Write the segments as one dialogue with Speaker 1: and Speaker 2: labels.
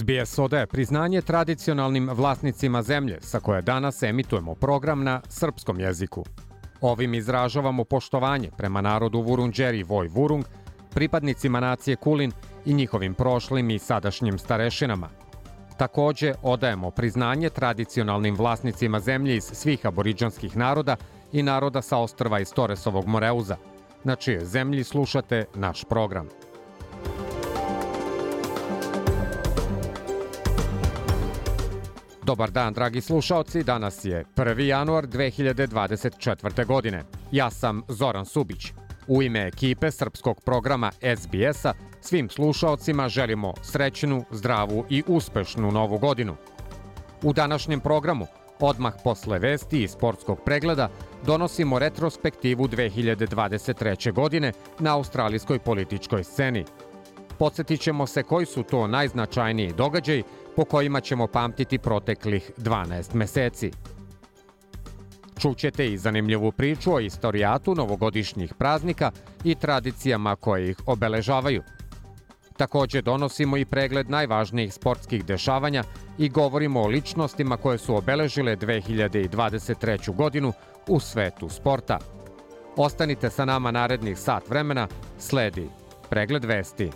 Speaker 1: SBS odaje priznanje tradicionalnim vlasnicima zemlje sa koje danas emitujemo program na srpskom jeziku. Ovim izražavamo poštovanje prema narodu Vurunđeri Voj Vurung, pripadnicima nacije Kulin i njihovim prošlim i sadašnjim starešinama. Takođe, odajemo priznanje tradicionalnim vlasnicima zemlje iz svih aboriđanskih naroda i naroda sa ostrva iz Toresovog Moreuza, na čije zemlji slušate naš program. Dobar dan, dragi slušaoci. Danas je 1. januar 2024. godine. Ja sam Zoran Subić. U ime ekipe srpskog programa SBS-a svim slušaocima želimo srećnu, zdravu i uspešnu novu godinu. U današnjem programu, odmah posle vesti i sportskog pregleda, donosimo retrospektivu 2023. godine na australijskoj političkoj sceni. Podsjetit ćemo se koji su to najznačajniji događaji po kojima ćemo pamtiti proteklih 12 meseci. Čućete i zanimljivu priču o istorijatu novogodišnjih praznika i tradicijama koje ih obeležavaju. Takođe donosimo i pregled najvažnijih sportskih dešavanja i govorimo o ličnostima koje su obeležile 2023. godinu u svetu sporta. Ostanite sa nama narednih sat vremena, sledi pregled vesti.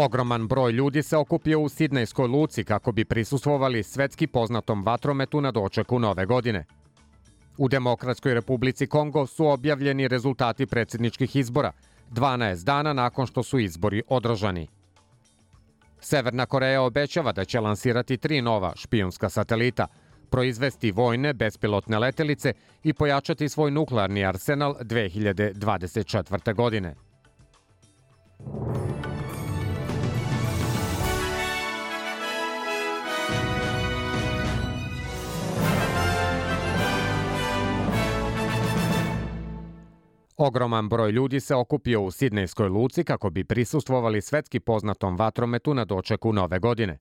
Speaker 1: Ogroman broj ljudi se okupio u Sidnejskoj luci kako bi prisustvovali svetski poznatom vatrometu na dočeku nove godine. U Demokratskoj republici Kongo su objavljeni rezultati predsjedničkih izbora, 12 dana nakon što su izbori održani. Severna Koreja obećava da će lansirati tri nova špijunska satelita, proizvesti vojne bespilotne letelice i pojačati svoj nuklearni arsenal 2024. godine. Ogroman broj ljudi se okupio u Sidnejskoj luci kako bi prisustvovali svetski poznatom vatrometu na dočeku nove godine.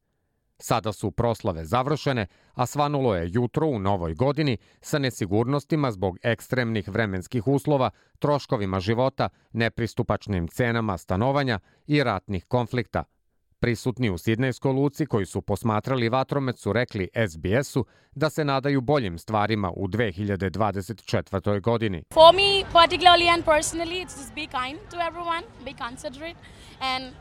Speaker 1: Sada su proslave završene, a svanulo je jutro u novoj godini sa nesigurnostima zbog ekstremnih vremenskih uslova, troškovima života, nepristupačnim cenama stanovanja i ratnih konflikta – Prisutni u Sidnejskoj luci koji su posmatrali vatromet su rekli SBS-u da se nadaju boljim stvarima u 2024. godini.
Speaker 2: For me particularly and personally it's just be kind to everyone, be considerate and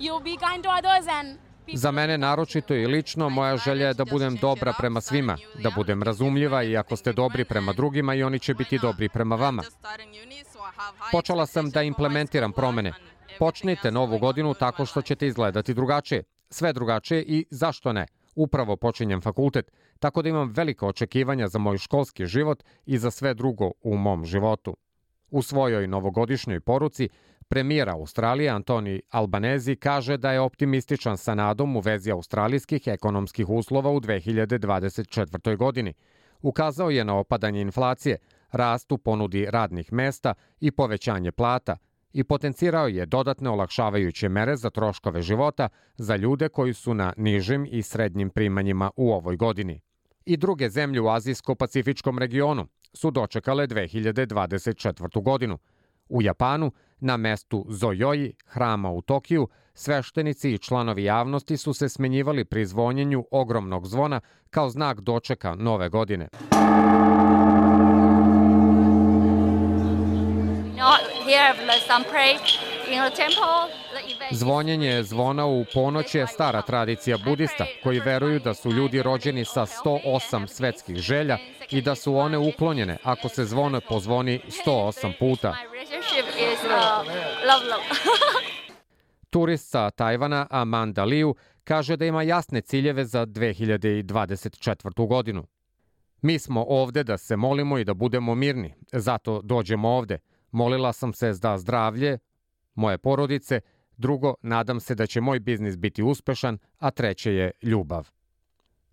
Speaker 2: you be kind to others and
Speaker 1: Za mene naročito i lično moja želja je da budem dobra prema svima, da budem razumljiva i ako ste dobri prema drugima i oni će biti dobri prema vama. Počela sam da implementiram promene. Počnite novu godinu tako što ćete izgledati drugačije. Sve drugačije i zašto ne? Upravo počinjem fakultet, tako da imam velike očekivanja za moj školski život i za sve drugo u mom životu. U svojoj novogodišnjoj poruci premijer Australije Antoni Albanezi kaže da je optimističan sa nadom u vezi australijskih ekonomskih uslova u 2024. godini. Ukazao je na opadanje inflacije, rast u ponudi radnih mesta i povećanje plata – i potencirao je dodatne olakšavajuće mere za troškove života za ljude koji su na nižim i srednjim primanjima u ovoj godini. I druge zemlje u Azijsko-Pacifičkom regionu su dočekale 2024. godinu. U Japanu, na mestu Zojoji, hrama u Tokiju, sveštenici i članovi javnosti su se smenjivali pri zvonjenju ogromnog zvona kao znak dočeka nove godine. Zvonjenje zvona u ponoć je stara tradicija budista, koji veruju da su ljudi rođeni sa 108 svetskih želja i da su one uklonjene ako se zvono pozvoni 108 puta. Turist sa Tajvana Amanda Liu kaže da ima jasne ciljeve za 2024. godinu. Mi smo ovde da se molimo i da budemo mirni, zato dođemo ovde. Molila sam se za zdravlje moje porodice, drugo, nadam se da će moj biznis biti uspešan, a treće je ljubav.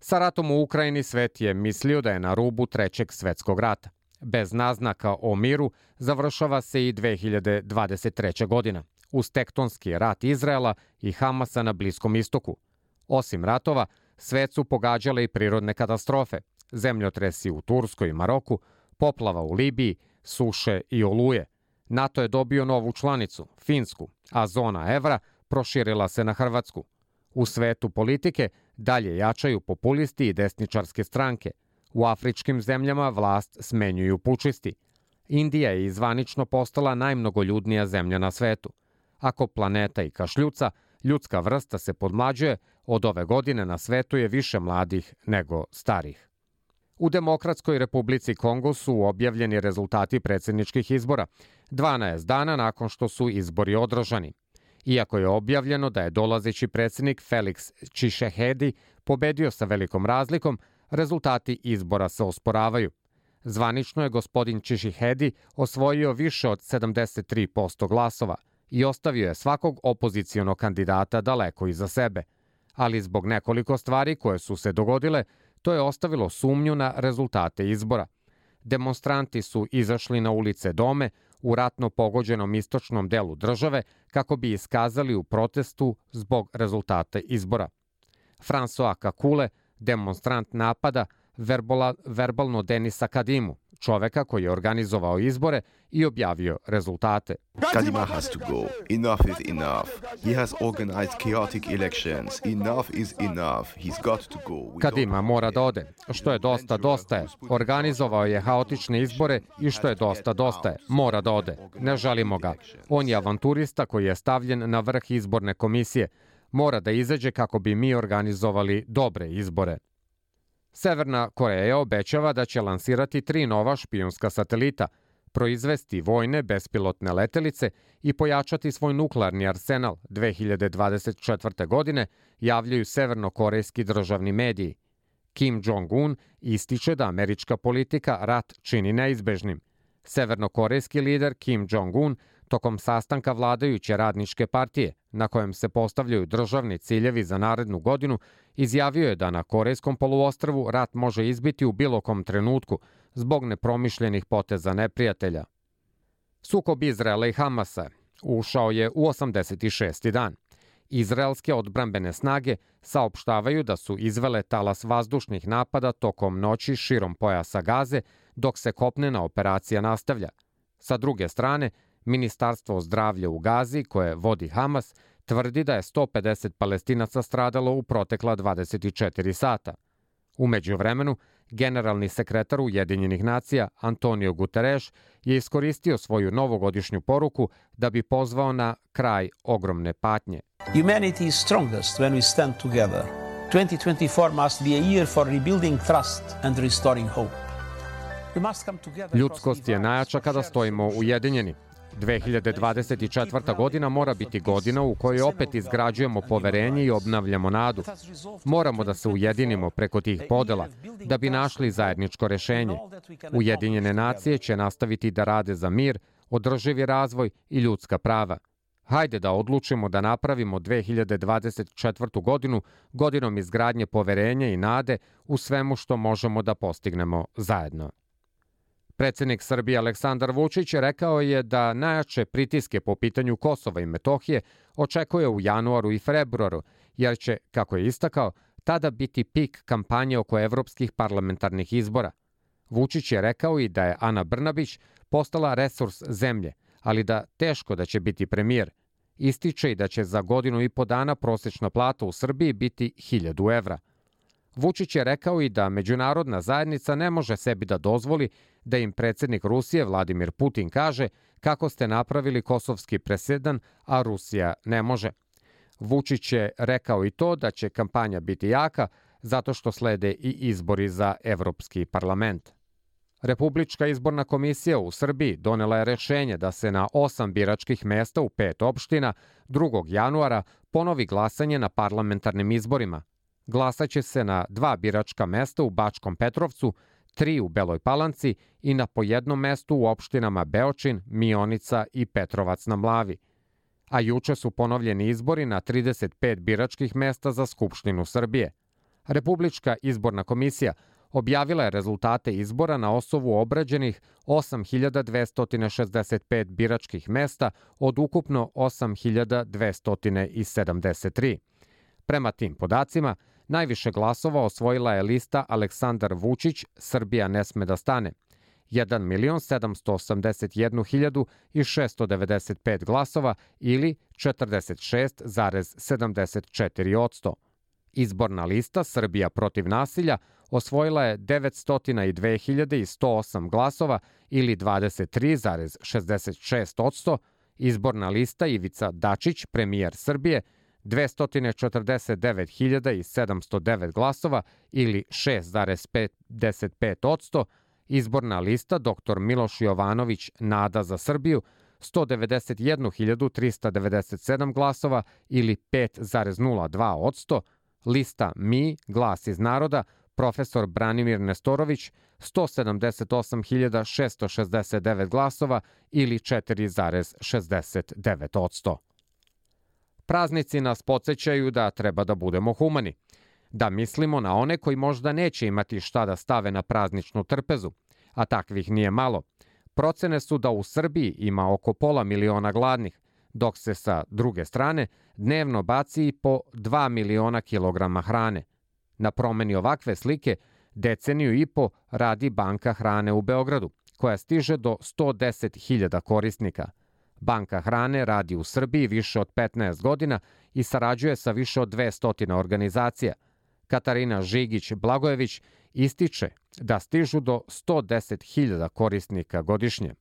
Speaker 1: Sa ratom u Ukrajini svet je mislio da je na rubu trećeg svetskog rata. Bez naznaka o miru završava se i 2023. godina, uz tektonski rat Izraela i Hamasa na Bliskom istoku. Osim ratova, svet su pogađale i prirodne katastrofe, zemljotresi u Turskoj i Maroku, poplava u Libiji, suše i oluje. NATO je dobio novu članicu, Finsku, a zona evra proširila se na Hrvatsku. U svetu politike dalje jačaju populisti i desničarske stranke. U afričkim zemljama vlast smenjuju pučisti. Indija je izvanično postala najmnogoljudnija zemlja na svetu. Ako planeta i kašljuca, ljudska vrsta se podmlađuje, od ove godine na svetu je više mladih nego starih. U Demokratskoj republici Kongo su objavljeni rezultati predsedničkih izbora, 12 dana nakon što su izbori održani. Iako je objavljeno da je dolazeći predsednik Felix Čišehedi pobedio sa velikom razlikom, rezultati izbora se osporavaju. Zvanično je gospodin Čišihedi osvojio više od 73% glasova i ostavio je svakog opozicijonog kandidata daleko iza sebe. Ali zbog nekoliko stvari koje su se dogodile, to je ostavilo sumnju na rezultate izbora. Demonstranti su izašli na ulice Dome, u ratno pogođenom istočnom delu države kako bi iskazali u protestu zbog rezultata izbora. François Kakule, demonstrant napada, verbola, verbalno Denisa Kadimu, čoveka koji je organizovao izbore i objavio rezultate.
Speaker 3: Kadima has to go. Enough is enough. He has organized chaotic elections. Enough is enough. He's got to go.
Speaker 1: Kadima mora da ode. Što je dosta, dosta je. Organizovao je haotične izbore i što je dosta, dosta je. Mora da ode. Ne žalimo ga. On je avanturista koji je stavljen na vrh izborne komisije. Mora da izađe kako bi mi organizovali dobre izbore. Severna Koreja obećava da će lansirati tri nova špijunska satelita, proizvesti vojne bespilotne letelice i pojačati svoj nuklearni arsenal 2024. godine, javljaju severnokorejski državni mediji. Kim Jong-un ističe da američka politika rat čini neizbežnim. Severnokorejski lider Kim Jong-un tokom sastanka vladajuće radničke partije, na kojem se postavljaju državni ciljevi za narednu godinu, izjavio je da na Korejskom poluostrvu rat može izbiti u bilo kom trenutku zbog nepromišljenih poteza neprijatelja. Sukob Izraela i Hamasa ušao je u 86. dan. Izraelske odbrambene snage saopštavaju da su izvele talas vazdušnih napada tokom noći širom pojasa Gaze, dok se kopnena operacija nastavlja. Sa druge strane, Ministarstvo zdravlja u Gazi, koje vodi Hamas, tvrdi da je 150 palestinaca stradalo u protekla 24 sata. Umeđu vremenu, generalni sekretar Ujedinjenih nacija Antonio Guterres je iskoristio svoju novogodišnju poruku da bi pozvao na kraj ogromne patnje.
Speaker 4: Humanity is strongest when we stand together. 2024 must be a year for rebuilding trust and restoring hope.
Speaker 1: Ljudskost je najjača kada stojimo ujedinjeni. 2024. godina mora biti godina u kojoj opet izgrađujemo poverenje i obnavljamo nadu. Moramo da se ujedinimo preko tih podela, da bi našli zajedničko rešenje. Ujedinjene nacije će nastaviti da rade za mir, održivi razvoj i ljudska prava. Hajde da odlučimo da napravimo 2024. godinu godinom izgradnje poverenja i nade u svemu što možemo da postignemo zajedno. Predsednik Srbije Aleksandar Vučić rekao je da najjače pritiske po pitanju Kosova i Metohije očekuje u januaru i februaru, jer će, kako je istakao, tada biti pik kampanje oko evropskih parlamentarnih izbora. Vučić je rekao i da je Ana Brnabić postala resurs zemlje, ali da teško da će biti premijer. Ističe i da će za godinu i po dana prosečna plata u Srbiji biti 1000 evra. Vučić je rekao i da međunarodna zajednica ne može sebi da dozvoli da im predsednik Rusije Vladimir Putin kaže kako ste napravili kosovski presedan, a Rusija ne može. Vučić je rekao i to da će kampanja biti jaka zato što slede i izbori za Evropski parlament. Republička izborna komisija u Srbiji donela je rešenje da se na osam biračkih mesta u pet opština 2. januara ponovi glasanje na parlamentarnim izborima. Glasaće se na dva biračka mesta u Bačkom Petrovcu, tri u Beloj Palanci i na po jednom mestu u opštinama Beočin, Mionica i Petrovac na Mlavi. A juče su ponovljeni izbori na 35 biračkih mesta za Skupštinu Srbije. Republička izborna komisija objavila je rezultate izbora na osovu obrađenih 8265 biračkih mesta od ukupno 8273. Prema tim podacima, najviše glasova osvojila je lista Aleksandar Vučić Srbija ne sme da stane. 1.781.695 glasova ili 46,74 odsto. Izborna lista Srbija protiv nasilja osvojila je 902.108 glasova ili 23,66 odsto, izborna lista Ivica Dačić, premijer Srbije, 249.709 glasova ili 6,55 odsto, izborna lista dr. Miloš Jovanović Nada za Srbiju 191.397 glasova ili 5,02 odsto, lista Mi, glas iz naroda, profesor Branimir Nestorović 178.669 glasova ili 4,69 odsto. Praznici nas podsjećaju da treba da budemo humani, da mislimo na one koji možda neće imati šta da stave na prazničnu trpezu, a takvih nije malo. Procene su da u Srbiji ima oko pola miliona gladnih, dok se sa druge strane dnevno baci po 2 miliona kilograma hrane. Na promeni ovakve slike deceniju i po radi Banka hrane u Beogradu, koja stiže do 110.000 korisnika. Banka hrane radi u Srbiji više od 15 godina i sarađuje sa više od 200 organizacija. Katarina Žigić-Blagojević ističe da stižu do 110.000 korisnika godišnje.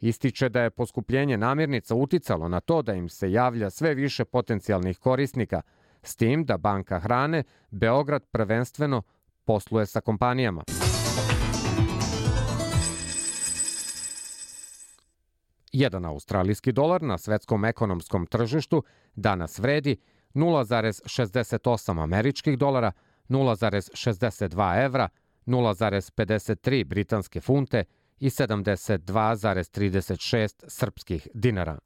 Speaker 1: Ističe da je poskupljenje namirnica uticalo na to da im se javlja sve više potencijalnih korisnika, s tim da Banka hrane Beograd prvenstveno posluje sa kompanijama. Jedan australijski dolar na svetskom ekonomskom tržištu danas vredi 0,68 američkih dolara, 0,62 evra, 0,53 britanske funte i 72,36 srpskih dinara.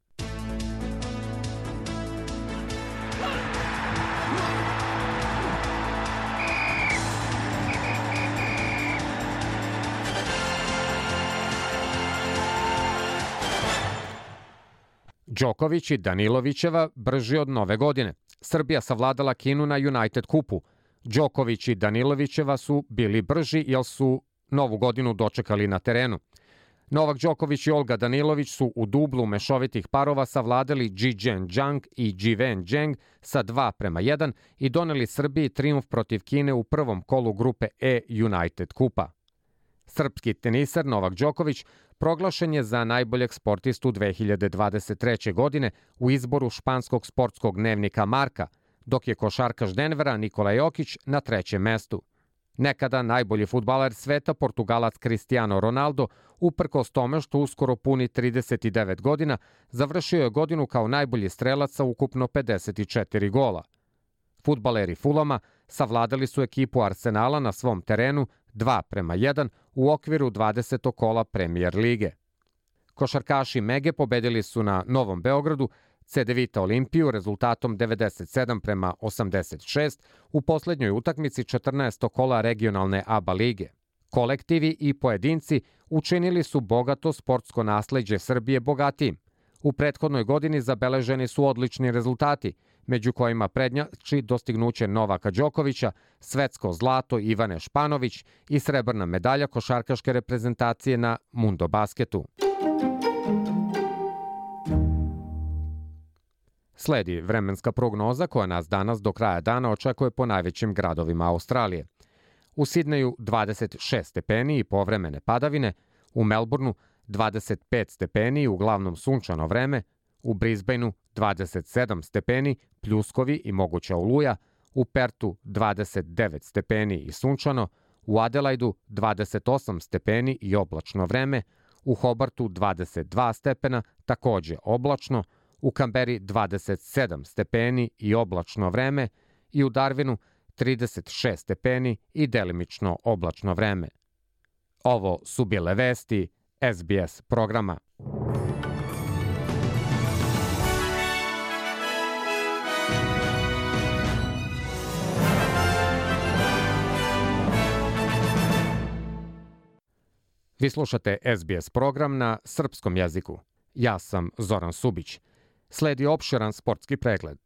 Speaker 1: Đoković i Danilovićeva brži od nove godine. Srbija savladala Kinu na United kupu. Đoković i Danilovićeva su bili brži jer su novu godinu dočekali na terenu. Novak Đoković i Olga Danilović su u dublu mešovitih parova savladali Ji Zhang i Ji Wen Zheng sa 2 prema 1 i doneli Srbiji triumf protiv Kine u prvom kolu grupe E United kupa. Srpski tenisar Novak Đoković proglašen je za najboljeg sportistu 2023. godine u izboru španskog sportskog dnevnika Marka, dok je košarkaš Denvera Nikola Jokić na trećem mestu. Nekada najbolji futbaler sveta, Portugalac Cristiano Ronaldo, uprkos tome što uskoro puni 39 godina, završio je godinu kao najbolji strelac sa ukupno 54 gola. Futbaleri Fulama savladali su ekipu Arsenala na svom terenu 2 prema 1 u okviru 20. kola Premier lige. Košarkaši Mege pobedili su na Novom Beogradu Cedevita Olimpiju rezultatom 97 prema 86 u poslednjoj utakmici 14. kola regionalne ABA lige. Kolektivi i pojedinci učinili su bogato sportsko nasleđe Srbije bogatijim. U prethodnoj godini zabeleženi su odlični rezultati, među kojima prednjači dostignuće Novaka Đokovića, svetsko zlato Ivane Španović i srebrna medalja košarkaške reprezentacije na Mundo basketu. Sledi vremenska prognoza koja nas danas do kraja dana očekuje po najvećim gradovima Australije. U Sidneju 26 stepeni i povremene padavine, u Melbourneu 25 stepeni i uglavnom sunčano vreme, u Brisbaneu 27 stepeni, pljuskovi i moguća oluja, u Pertu 29 stepeni i sunčano, u Adelaidu 28 stepeni i oblačno vreme, u Hobartu 22 stepena, takođe oblačno, u Kamberi 27 stepeni i oblačno vreme i u Darwinu 36 stepeni i delimično oblačno vreme. Ovo su bile vesti SBS programa. Vi slušate SBS program na srpskom jeziku. Ja sam Zoran Subić. Sledi opširan sportski pregled.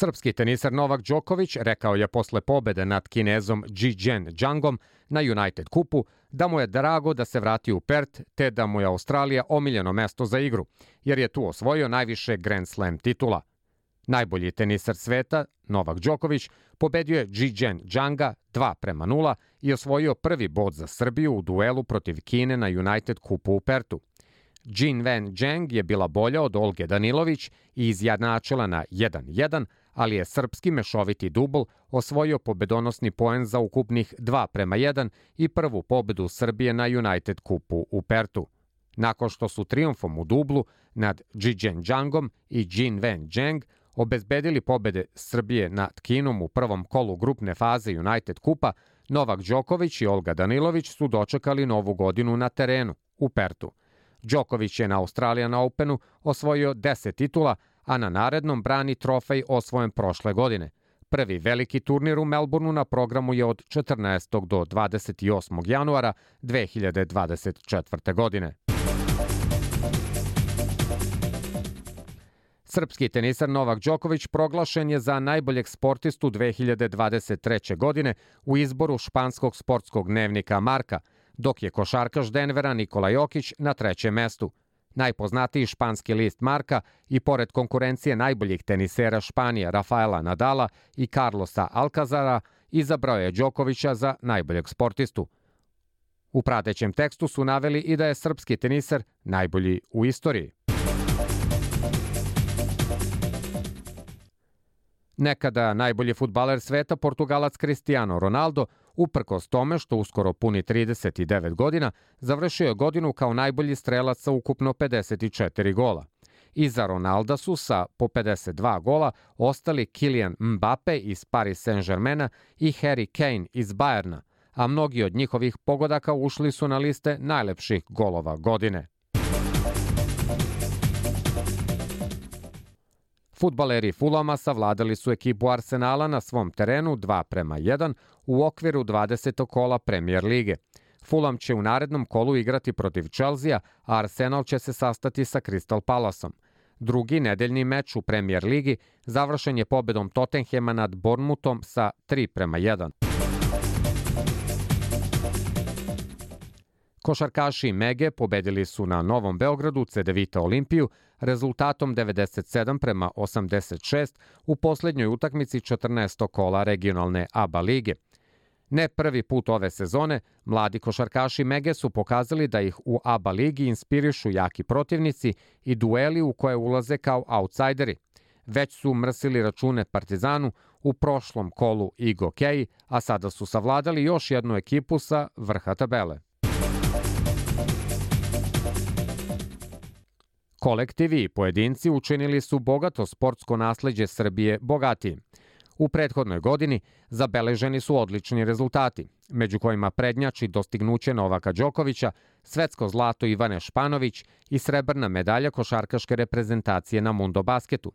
Speaker 1: Srpski tenisar Novak Đoković rekao je posle pobede nad Kinezom Ji-Jen Jangom na United kupu da mu je drago da se vrati u Pert te da mu je Australija omiljeno mesto za igru, jer je tu osvojio najviše Grand Slam titula. Najbolji tenisar sveta, Novak Đoković, pobedio je Ji-Jen Janga 2 prema 0 i osvojio prvi bod za Srbiju u duelu protiv Kine na United kupu u Pertu. Jin Wen Zheng je bila bolja od Olge Danilović i izjednačila na 1-1, ali je srpski mešoviti dubl osvojio pobedonosni poen za ukupnih 2 prema 1 i prvu pobedu Srbije na United kupu u Pertu. Nakon što su triumfom u dublu nad Zhizhen Zhangom i Jin Wen Zheng obezbedili pobede Srbije nad Kinom u prvom kolu grupne faze United kupa, Novak Đoković i Olga Danilović su dočekali novu godinu na terenu, u Pertu. Đoković je na Australian Openu osvojio 10 titula, a na narednom brani trofej osvojen prošle godine. Prvi veliki turnir u Melbourneu na programu je od 14. do 28. januara 2024. godine. Srpski tenisar Novak Đoković proglašen je za najboljeg sportistu 2023. godine u izboru španskog sportskog dnevnika Marka, dok je košarkaš Denvera Nikola Jokić na trećem mestu. Najpoznatiji španski list Marka i pored konkurencije najboljih tenisera Španije Rafaela Nadala i Carlosa Alcazara izabrao je Đokovića za najboljeg sportistu. U pratećem tekstu su naveli i da je srpski teniser najbolji u istoriji. Nekada najbolji futbaler sveta, Portugalac Cristiano Ronaldo, uprkos tome što uskoro puni 39 godina, završio je godinu kao najbolji strelac sa ukupno 54 gola. Iza Ronalda su sa po 52 gola ostali Kylian Mbappe iz Paris Saint-Germaina i Harry Kane iz Bayerna, a mnogi od njihovih pogodaka ušli su na liste najlepših golova godine. Futbaleri Fulama savladali su ekipu Arsenala na svom terenu 2 prema 1 u okviru 20. kola Premier lige. Fulham će u narednom kolu igrati protiv Chelsea, a Arsenal će se sastati sa Crystal Palaceom. Drugi nedeljni meč u Premier ligi završen je pobedom Tottenhema nad Bournemouthom sa 3 prema 1. Košarkaši Mege pobedili su na Novom Beogradu Cedevita Olimpiju rezultatom 97 prema 86 u poslednjoj utakmici 14. kola regionalne ABA lige. Ne prvi put ove sezone, mladi košarkaši Mege su pokazali da ih u ABA ligi inspirišu jaki protivnici i dueli u koje ulaze kao outsideri. Već su mrsili račune Partizanu u prošlom kolu i Gokeji, a sada su savladali još jednu ekipu sa vrha tabele. Kolektivi i pojedinci učinili su bogato sportsko nasleđe Srbije bogatijim. U prethodnoj godini zabeleženi su odlični rezultati, među kojima prednjači dostignuće Novaka Đokovića, svetsko zlato Ivane Španović i srebrna medalja košarkaške reprezentacije na Mundo basketu.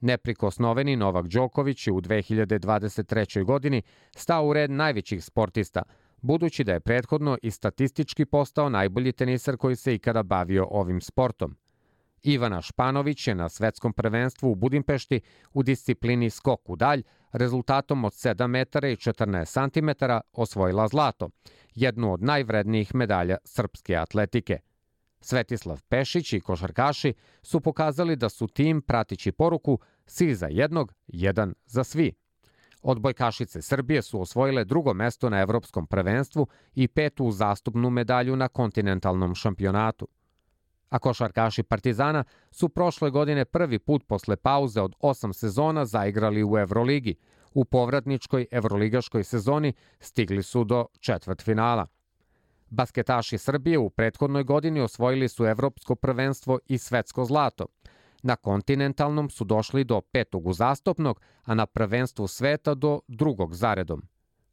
Speaker 1: Neprikosnoveni Novak Đoković je u 2023. godini stao u red najvećih sportista, budući da je prethodno i statistički postao najbolji tenisar koji se ikada bavio ovim sportom – Ivana Španović je na svetskom prvenstvu u Budimpešti u disciplini skok u dalj rezultatom od 7 metara i 14 cm osvojila zlato, jednu od najvrednijih medalja srpske atletike. Svetislav Pešić i košarkaši su pokazali da su tim pratići poruku svi za jednog, jedan za svi. Odbojkašice Srbije su osvojile drugo mesto na evropskom prvenstvu i petu zastupnu medalju na kontinentalnom šampionatu a košarkaši Partizana su prošle godine prvi put posle pauze od osam sezona zaigrali u Euroligi. U povratničkoj evroligaškoj sezoni stigli su do četvrt finala. Basketaši Srbije u prethodnoj godini osvojili su evropsko prvenstvo i svetsko zlato. Na kontinentalnom su došli do petog uzastopnog, a na prvenstvu sveta do drugog zaredom.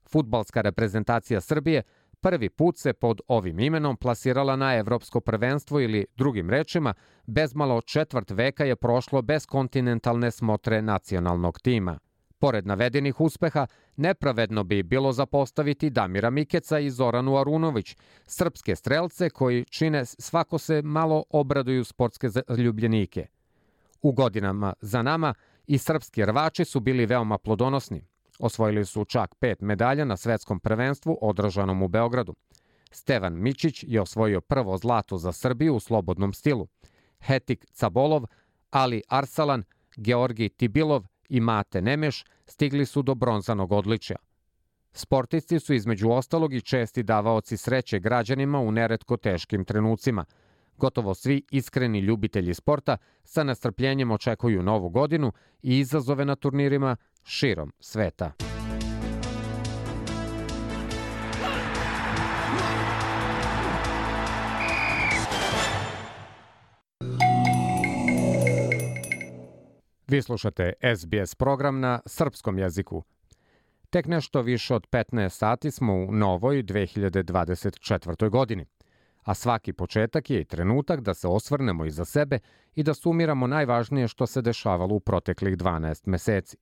Speaker 1: Futbalska reprezentacija Srbije prvi put se pod ovim imenom plasirala na evropsko prvenstvo ili drugim rečima, bezmalo četvrt veka je prošlo bez kontinentalne smotre nacionalnog tima. Pored navedenih uspeha, nepravedno bi bilo zapostaviti Damira Mikeca i Zoranu Arunović, srpske strelce koji čine svako se malo obraduju sportske ljubljenike. U godinama za nama i srpski rvači su bili veoma plodonosni. Osvojili su čak pet medalja na svetskom prvenstvu održanom u Beogradu. Stevan Mičić je osvojio prvo zlato za Srbiju u slobodnom stilu. Hetik Cabolov, Ali Arsalan, Georgi Tibilov i Mate Nemeš stigli su do bronzanog odličja. Sportisti su između ostalog i česti davaoci sreće građanima u neretko teškim trenucima. Gotovo svi iskreni ljubitelji sporta sa nastrpljenjem očekuju novu godinu i izazove na turnirima širom sveta. Vi slušate SBS program na srpskom jeziku. Tek nešto više od 15 sati smo u novoj 2024. godini, a svaki početak je i trenutak da se osvrnemo iza sebe i da sumiramo najvažnije što se dešavalo u proteklih 12 meseci.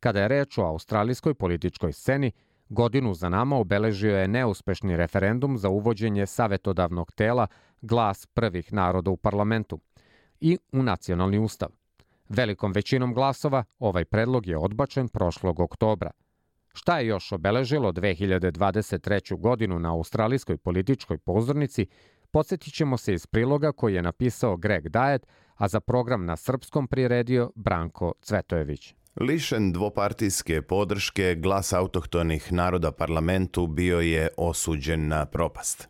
Speaker 1: Kada je reč o australijskoj političkoj sceni, godinu za nama obeležio je neuspešni referendum za uvođenje savetodavnog tela glas prvih naroda u parlamentu i u nacionalni ustav. Velikom većinom glasova ovaj predlog je odbačen prošlog oktobra. Šta je još obeležilo 2023. godinu na australijskoj političkoj pozornici, podsjetit ćemo se iz priloga koji je napisao Greg Dajet, a za program na srpskom priredio Branko Cvetojević.
Speaker 5: Lišen dvopartijske podrške, glas autohtonih naroda parlamentu bio je osuđen na propast.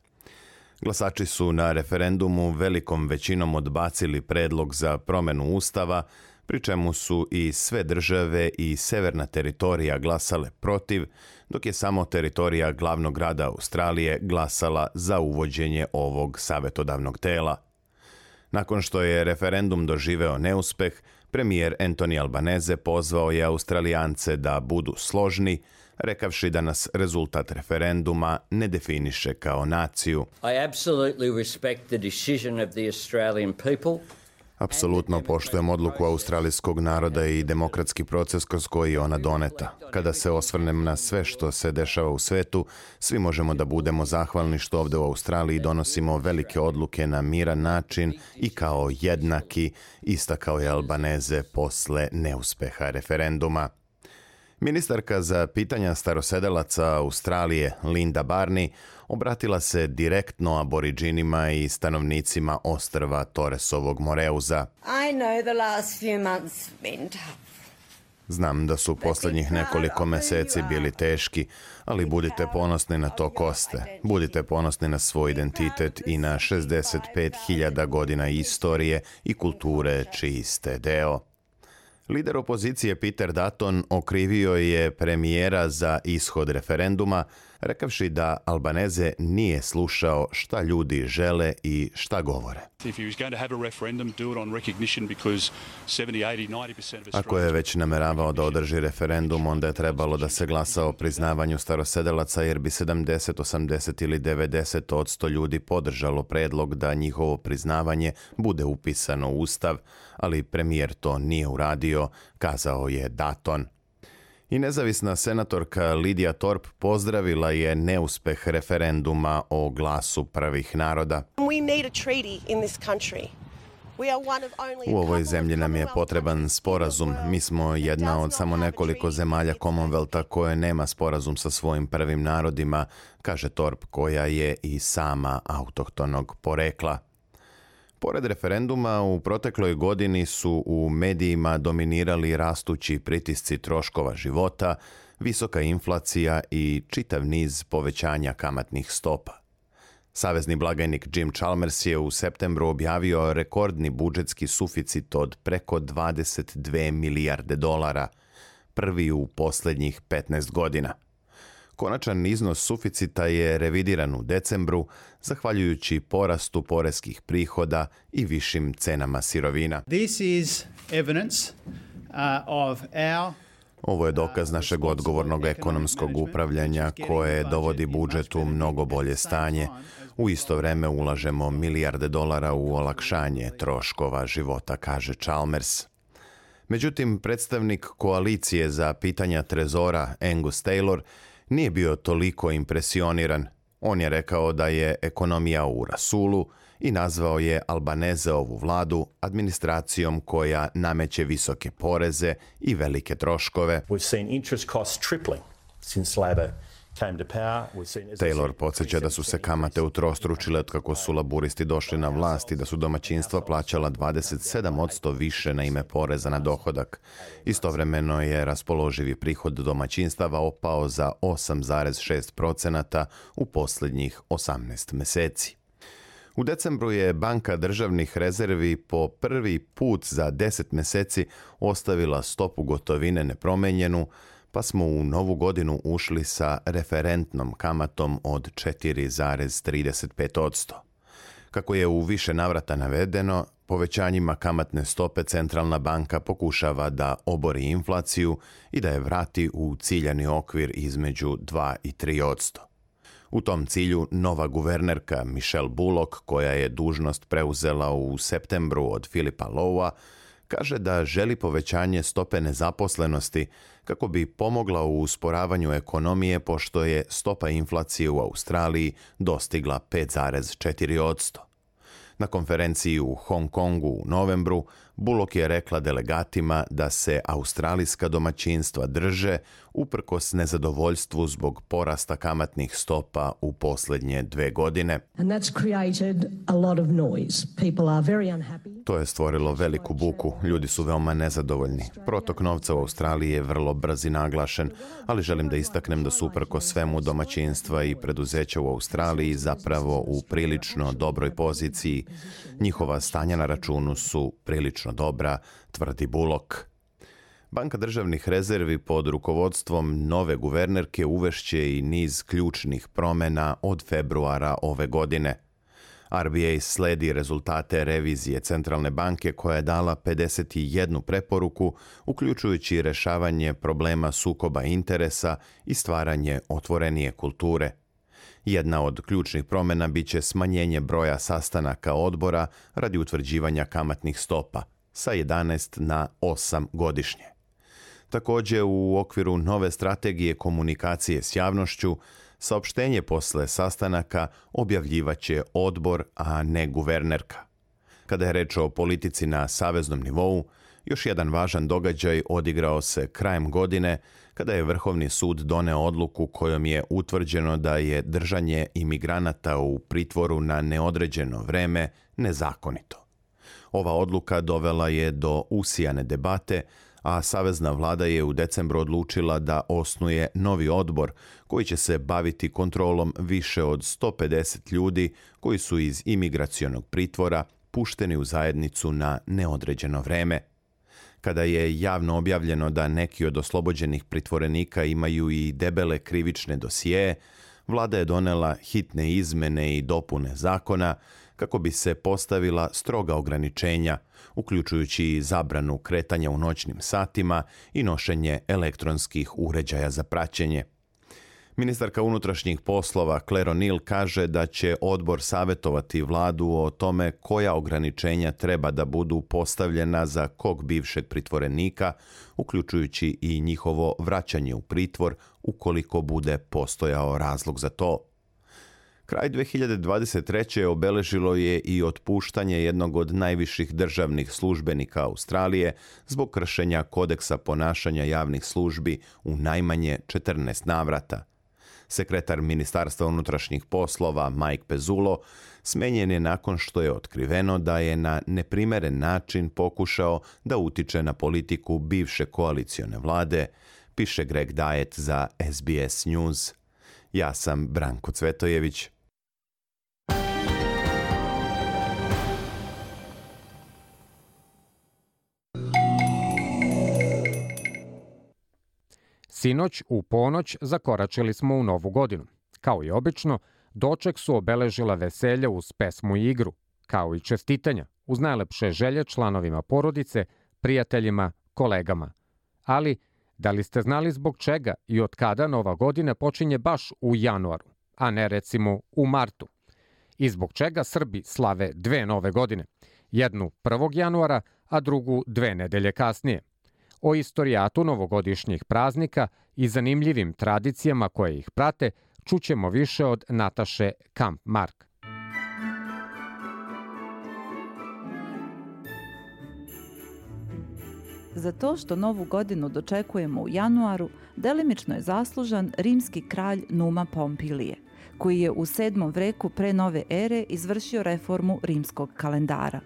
Speaker 5: Glasači su na referendumu velikom većinom odbacili predlog za promenu ustava, pri čemu su i sve države i severna teritorija glasale protiv, dok je samo teritorija glavnog grada Australije glasala za uvođenje ovog savetodavnog tela. Nakon što je referendum doživeo neuspeh, premijer Anthony Albanese pozvao je Australijance da budu složni, rekavši da nas rezultat referenduma ne definiše kao naciju. I absolutely respect the decision of the Australian people. Apsolutno poštujem odluku australijskog naroda i demokratski proces kroz koji je ona doneta. Kada se osvrnem na sve što se dešava u svetu, svi možemo da budemo zahvalni što ovde u Australiji donosimo velike odluke na miran način i kao jednaki, istakao je Albaneze posle neuspeha referenduma. Ministarka za pitanja starosedelaca Australije Linda Barney obratila se direktno aboriđinima i stanovnicima ostrva Torresovog Moreuza. Znam da su poslednjih nekoliko meseci bili teški, ali budite ponosni na to ko ste. Budite ponosni na svoj identitet i na 65.000 godina istorije i kulture čiji ste deo. Lider opozicije Peter Dutton okrivio je premijera za ishod referenduma, rekavši da Albaneze nije slušao šta ljudi žele i šta govore. Ako je već nameravao da održi referendum, onda je trebalo da se glasa o priznavanju starosedelaca, jer bi 70, 80 ili 90 od 100 ljudi podržalo predlog da njihovo priznavanje bude upisano u Ustav, ali premijer to nije uradio, kazao je Daton. I nezavisna senatorka Lidija Torp pozdravila je neuspeh referenduma o glasu prvih naroda. U ovoj zemlji nam je potreban sporazum. Mi smo jedna od samo nekoliko zemalja Commonwealtha koje nema sporazum sa svojim prvim narodima, kaže Torp koja je i sama autohtonog porekla. Pored referenduma, u protekloj godini su u medijima dominirali rastući pritisci troškova života, visoka inflacija i čitav niz povećanja kamatnih stopa. Savezni blagajnik Jim Chalmers je u septembru objavio rekordni budžetski suficit od preko 22 milijarde dolara, prvi u poslednjih 15 godina – Konačan iznos suficita je revidiran u decembru, zahvaljujući porastu poreskih prihoda i višim cenama sirovina.
Speaker 6: This is evidence uh, of our
Speaker 5: ovo je dokaz našeg odgovornog ekonomskog upravljanja koje dovodi budžet u mnogo bolje stanje. U isto vreme ulažemo milijarde dolara u olakšanje troškova života, kaže Chalmers. Međutim, predstavnik koalicije za pitanja trezora Angus Taylor nije bio toliko impresioniran. On je rekao da je ekonomija u rasulu i nazvao je Albanezeovu vladu administracijom koja nameće visoke poreze i velike troškove. Taylor podsjeća da su se kamate utrostručile od kako su laburisti došli na vlast i da su domaćinstva plaćala 27% više na ime poreza na dohodak. Istovremeno je raspoloživi prihod domaćinstava opao za 8,6% u posljednjih 18 meseci. U decembru je Banka državnih rezervi po prvi put za 10 meseci ostavila stopu gotovine nepromenjenu, pa smo u novu godinu ušli sa referentnom kamatom od 4,35%. Kako je u više navrata navedeno, povećanjima kamatne stope centralna banka pokušava da obori inflaciju i da je vrati u ciljani okvir između 2 i 3%. U tom cilju nova guvernerka Michelle Bullock, koja je dužnost preuzela u septembru od Filipa Lowa, kaže da želi povećanje stope nezaposlenosti kako bi pomogla u usporavanju ekonomije pošto je stopa inflacije u Australiji dostigla 5,4%. Na konferenciji u Hong Kongu u novembru Bullock je rekla delegatima da se australijska domaćinstva drže uprkos nezadovoljstvu zbog porasta kamatnih stopa u posljednje dve godine. To je stvorilo veliku buku. Ljudi su veoma nezadovoljni. Protok novca u Australiji je vrlo brz i naglašen, ali želim da istaknem da su uprko svemu domaćinstva i preduzeća u Australiji zapravo u prilično dobroj poziciji. Njihova stanja na računu su prilično dobra, tvrdi Bulok. Banka državnih rezervi pod rukovodstvom nove guvernerke uvešće i niz ključnih promjena od februara ove godine. RBA sledi rezultate revizije Centralne banke koja je dala 51 preporuku, uključujući rešavanje problema sukoba interesa i stvaranje otvorenije kulture. Jedna od ključnih promjena biće smanjenje broja sastanaka odbora radi utvrđivanja kamatnih stopa sa 11 na 8 godišnje. Također u okviru nove strategije komunikacije s javnošću, saopštenje posle sastanaka objavljivaće odbor, a ne guvernerka. Kada je reč o politici na saveznom nivou, još jedan važan događaj odigrao se krajem godine kada je Vrhovni sud doneo odluku kojom je utvrđeno da je držanje imigranata u pritvoru na neodređeno vreme nezakonito. Ova odluka dovela je do usijane debate, a Savezna vlada je u decembru odlučila da osnuje novi odbor koji će se baviti kontrolom više od 150 ljudi koji su iz imigracionog pritvora pušteni u zajednicu na neodređeno vreme. Kada je javno objavljeno da neki od oslobođenih pritvorenika imaju i debele krivične dosije, vlada je donela hitne izmene i dopune zakona kako bi se postavila stroga ograničenja, uključujući i zabranu kretanja u noćnim satima i nošenje elektronskih uređaja za praćenje. Ministarka unutrašnjih poslova Claire O'Neill kaže da će odbor savjetovati vladu o tome koja ograničenja treba da budu postavljena za kog bivšeg pritvorenika, uključujući i njihovo vraćanje u pritvor ukoliko bude postojao razlog za to. Kraj 2023. obeležilo je i otpuštanje jednog od najviših državnih službenika Australije zbog kršenja kodeksa ponašanja javnih službi u najmanje 14 navrata. Sekretar Ministarstva unutrašnjih poslova Mike Pezulo smenjen je nakon što je otkriveno da je na neprimeren način pokušao da utiče na politiku bivše koalicione vlade, piše Greg Dajet za SBS News. Ja sam Branko Cvetojević.
Speaker 1: Sinoć u ponoć zakoračili smo u novu godinu. Kao i obično, doček su obeležila veselja uz pesmu i igru, kao i čestitanja, uz najlepše želje članovima porodice, prijateljima, kolegama. Ali, da li ste znali zbog čega i od kada nova godina počinje baš u januaru, a ne recimo u martu? I zbog čega Srbi slave dve nove godine? Jednu 1. januara, a drugu dve nedelje kasnije. O istorijatu novogodišnjih praznika i zanimljivim tradicijama koje ih prate čućemo više od Nataše Kamp-Mark.
Speaker 7: Za to što novu godinu dočekujemo u januaru, delimično je zaslužan rimski kralj Numa Pompilije, koji je u 7. vreku pre nove ere izvršio reformu rimskog kalendara.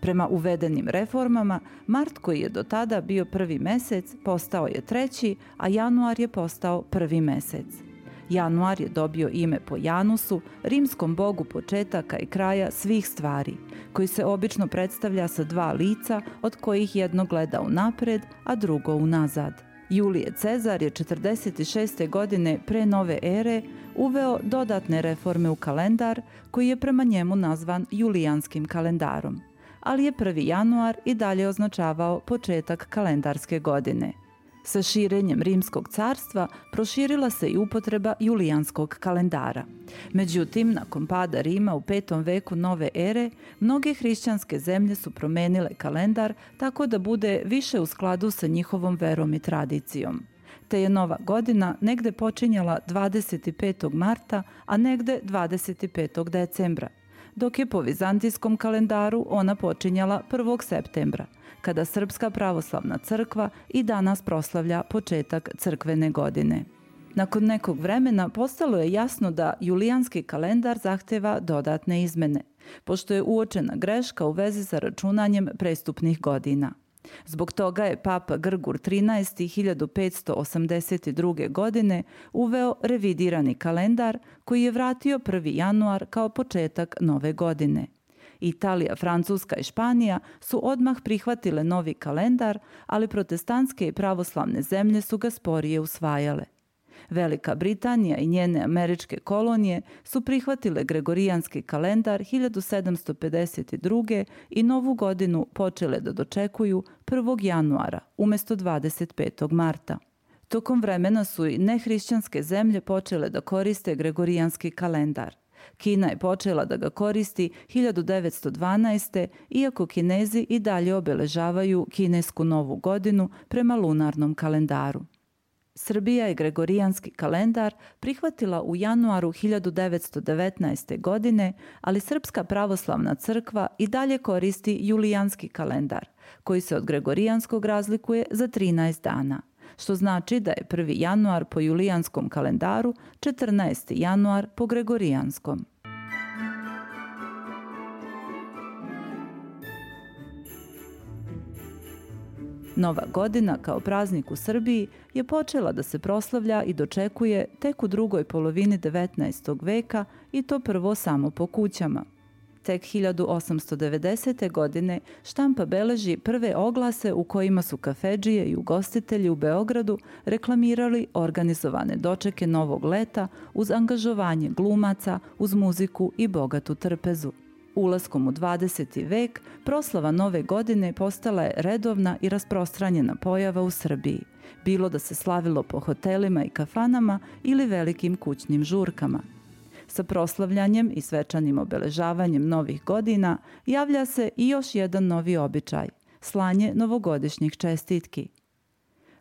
Speaker 7: Prema uvedenim reformama, mart koji je do tada bio prvi mesec postao je treći, a januar je postao prvi mesec. Januar je dobio ime po Janusu, rimskom bogu početaka i kraja svih stvari, koji se obično predstavlja sa dva lica, od kojih jedno gleda unapred, a drugo unazad. Julije Cezar je 46. godine pre nove ere uveo dodatne reforme u kalendar, koji je prema njemu nazvan Julijanskim kalendarom ali je 1. januar i dalje označavao početak kalendarske godine. Sa širenjem Rimskog carstva proširila se i upotreba julijanskog kalendara. Međutim, nakon pada Rima u 5. veku nove ere, mnoge hrišćanske zemlje su promenile kalendar tako da bude više u skladu sa njihovom verom i tradicijom te je nova godina negde počinjala 25. marta, a negde 25. decembra – dok je po vizantijskom kalendaru ona počinjala 1. septembra, kada Srpska pravoslavna crkva i danas proslavlja početak crkvene godine. Nakon nekog vremena postalo je jasno da julijanski kalendar zahteva dodatne izmene, pošto je uočena greška u vezi sa računanjem prestupnih godina – Zbog toga je papa Grgur 13. 1582. godine uveo revidirani kalendar koji je vratio 1. januar kao početak nove godine. Italija, Francuska i Španija su odmah prihvatile novi kalendar, ali protestantske i pravoslavne zemlje su ga sporije usvajale. Velika Britanija i njene američke kolonije su prihvatile Gregorijanski kalendar 1752. i novu godinu počele da dočekuju 1. januara umesto 25. marta. Tokom vremena su i nehrišćanske zemlje počele da koriste Gregorijanski kalendar. Kina je počela da ga koristi 1912. iako Kinezi i dalje obeležavaju kinesku novu godinu prema lunarnom kalendaru. Srbija je Gregorijanski kalendar prihvatila u januaru 1919. godine, ali Srpska pravoslavna crkva i dalje koristi Julijanski kalendar, koji se od Gregorijanskog razlikuje za 13 dana, što znači da je 1. januar po Julijanskom kalendaru, 14. januar po Gregorijanskom. Nova godina kao praznik u Srbiji je počela da se proslavlja i dočekuje tek u drugoj polovini 19. veka i to prvo samo po kućama. Tek 1890. godine štampa beleži prve oglase u kojima su kafeđije i ugostitelji u Beogradu reklamirali organizovane dočeke novog leta uz angažovanje glumaca, uz muziku i bogatu trpezu. Ulaskom u 20. vek, proslava nove godine postala je redovna i rasprostranjena pojava u Srbiji, bilo da se slavilo po hotelima i kafanama ili velikim kućnim žurkama. Sa proslavljanjem i svečanim obeležavanjem novih godina javlja se i još jedan novi običaj – slanje novogodišnjih čestitki.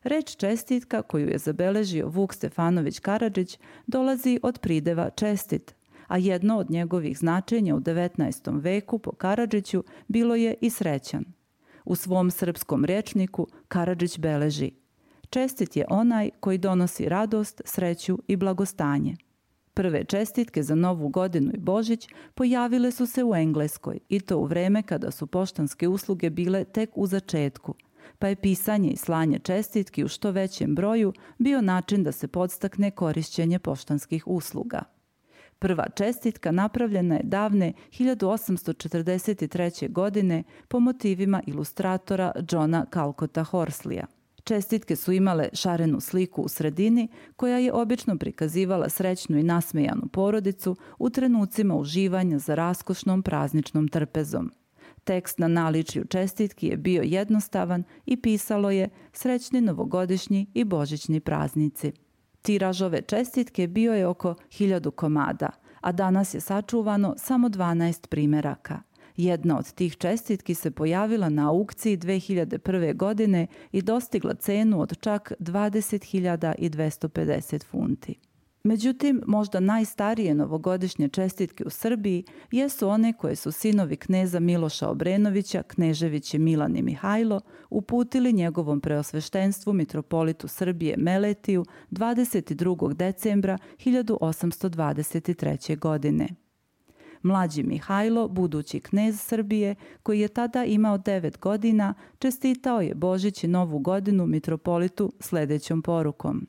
Speaker 7: Reč čestitka koju je zabeležio Vuk Stefanović Karadžić dolazi od prideva čestit – a jedno od njegovih značenja u 19. veku po Karadžiću bilo je i srećan. U svom srpskom rječniku Karadžić beleži Čestit je onaj koji donosi radost, sreću i blagostanje. Prve čestitke za Novu godinu i Božić pojavile su se u Engleskoj i to u vreme kada su poštanske usluge bile tek u začetku, pa je pisanje i slanje čestitki u što većem broju bio način da se podstakne korišćenje poštanskih usluga. Prva čestitka napravljena je davne 1843. godine po motivima ilustratora Johna Calcota Horslija. Čestitke su imale šarenu sliku u sredini koja je obično prikazivala srećnu i nasmejanu porodicu u trenucima uživanja za raskošnom prazničnom trpezom. Tekst na naličju čestitki je bio jednostavan i pisalo je srećni novogodišnji i božićni praznici. Tiraž ove čestitke bio je oko hiljadu komada, a danas je sačuvano samo 12 primeraka – Jedna od tih čestitki se pojavila na aukciji 2001. godine i dostigla cenu od čak 20.250 funti. Međutim, možda najstarije novogodišnje čestitke u Srbiji jesu one koje su sinovi kneza Miloša Obrenovića, Knežević i Milan i Mihajlo uputili njegovom preosveštenstvu mitropolitu Srbije Meletiju 22. decembra 1823. godine. Mlađi Mihajlo, budući knez Srbije, koji je tada imao 9 godina, čestitao je Božić i Novu godinu mitropolitu sledećom porukom.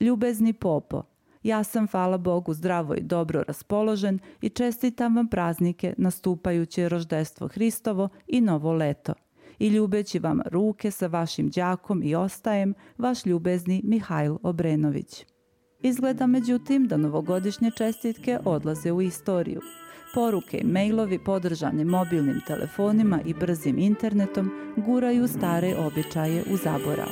Speaker 7: Ljubezni popo, ja sam, hvala Bogu, zdravo i dobro raspoložen i čestitam vam praznike nastupajuće roždestvo Hristovo i novo leto. I ljubeći vam ruke sa vašim đakom i ostajem, vaš ljubezni Mihajl Obrenović. Izgleda međutim da novogodišnje čestitke odlaze u istoriju – Poruke i mailovi podržani mobilnim telefonima i brzim internetom guraju stare običaje u zaborav.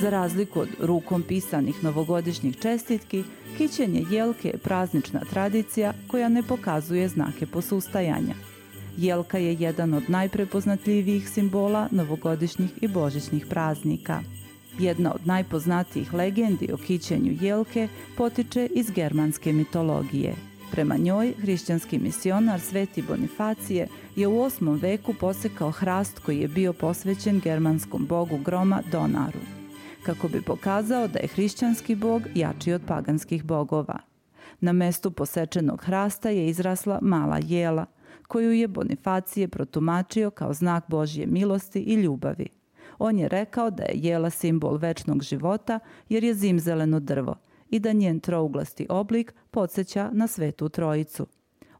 Speaker 7: Za razliku od rukom pisanih novogodišnjih čestitki, kićenje jelke je praznična tradicija koja ne pokazuje znake posustajanja – Jelka je jedan od najprepoznatljivijih simbola novogodišnjih i božićnih praznika. Jedna od najpoznatijih legendi o kićenju jelke potiče iz germanske mitologije. Prema njoj, hrišćanski misionar Sveti Bonifacije je u 8. veku posekao hrast koji je bio posvećen germanskom bogu groma Donaru, kako bi pokazao da je hrišćanski bog jači od paganskih bogova. Na mestu posečenog hrasta je izrasla mala jela, koju je Bonifacije protumačio kao znak Božje milosti i ljubavi. On je rekao da je jela simbol večnog života jer je zimzeleno drvo i da njen trouglasti oblik podsjeća na svetu trojicu.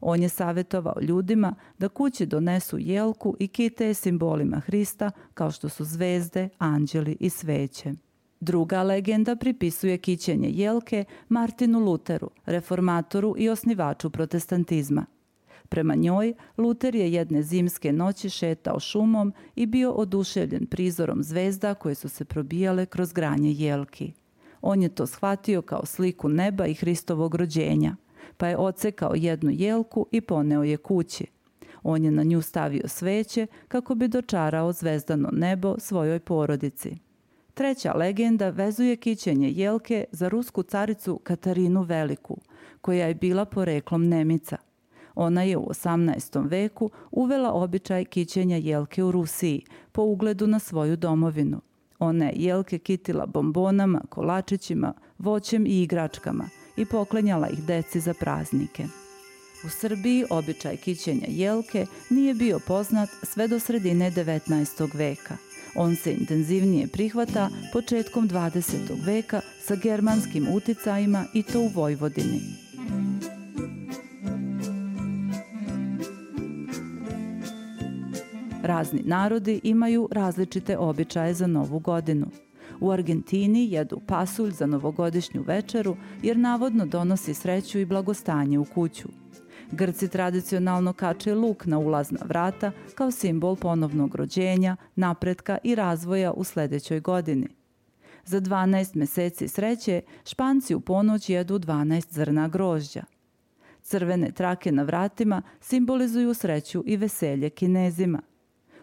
Speaker 7: On je savjetovao ljudima da kući donesu jelku i kite simbolima Hrista kao što su zvezde, anđeli i sveće. Druga legenda pripisuje kićenje jelke Martinu Luteru, reformatoru i osnivaču protestantizma – Prema njoj, Luter je jedne zimske noći šetao šumom i bio oduševljen prizorom zvezda koje su se probijale kroz granje jelki. On je to shvatio kao sliku neba i Hristovog rođenja, pa je ocekao jednu jelku i poneo je kući. On je na nju stavio sveće kako bi dočarao zvezdano nebo svojoj porodici. Treća legenda vezuje kićenje jelke za rusku caricu Katarinu Veliku, koja je bila poreklom Nemica. Ona je u 18. veku uvela običaj kićenja jelke u Rusiji po ugledu na svoju domovinu. Ona je jelke kitila bombonama, kolačićima, voćem i igračkama i poklenjala ih deci za praznike. U Srbiji običaj kićenja jelke nije bio poznat sve do sredine 19. veka. On se intenzivnije prihvata početkom 20. veka sa germanskim uticajima i to u Vojvodini. Razni narodi imaju različite običaje za novu godinu. U Argentini jedu pasulj za novogodišnju večeru jer navodno donosi sreću i blagostanje u kuću. Grci tradicionalno kače luk na ulazna vrata kao simbol ponovnog rođenja, napretka i razvoja u sledećoj godini. Za 12 meseci sreće Španci u ponoć jedu 12 zrna grožđa. Crvene trake na vratima simbolizuju sreću i veselje kinezima –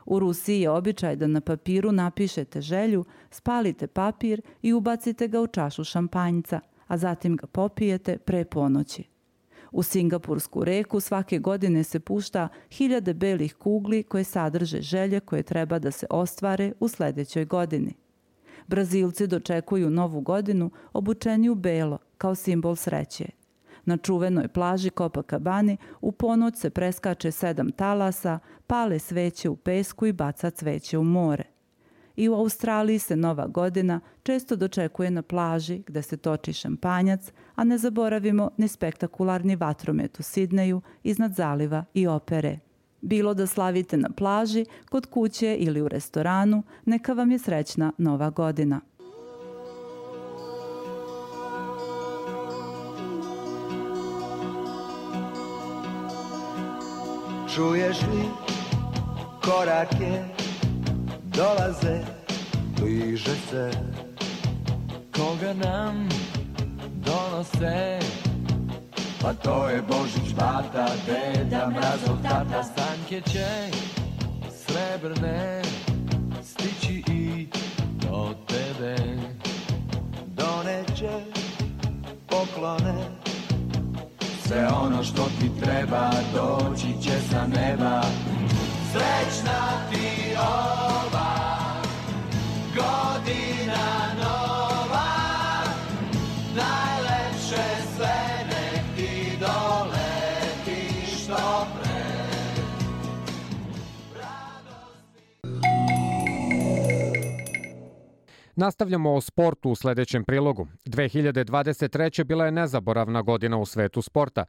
Speaker 7: U Rusiji je običaj da na papiru napišete želju, spalite papir i ubacite ga u čašu šampanjca, a zatim ga popijete pre ponoći. U Singapursku reku svake godine se pušta hiljade belih kugli koje sadrže želje koje treba da se ostvare u sledećoj godini. Brazilci dočekuju novu godinu obučeni u belo kao simbol sreće – Na čuvenoj plaži Copacabani u ponoć se preskače sedam talasa, pale sveće u pesku i baca cveće u more. I u Australiji se Nova godina često dočekuje na plaži gde se toči šampanjac, a ne zaboravimo ni spektakularni vatromet u Sidneju iznad zaliva i opere. Bilo da slavite na plaži, kod kuće ili u restoranu, neka vam je srećna Nova godina.
Speaker 8: Čuješ li korake dolaze, bliže se. Koga nam donose? Pa to je Božić, bata, deda, mrazov, tata. Stanke će srebrne stići i do tebe. Doneće poklone. Sve ono što ti treba doći će sa neba Srećna ti ova godina nova Najlepše sve nek ti doleti što pre
Speaker 1: Nastavljamo o sportu u sledećem prilogu. 2023. bila je nezaboravna godina u svetu sporta.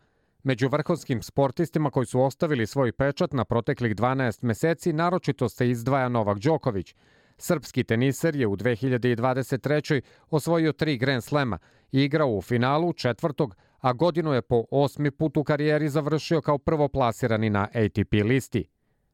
Speaker 1: Među vrhovskim sportistima koji su ostavili svoj pečat na proteklih 12 meseci naročito se izdvaja Novak Đoković. Srpski teniser je u 2023. osvojio tri Grand Slema i igrao u finalu četvrtog, a godinu je po osmi put u karijeri završio kao prvoplasirani na ATP listi.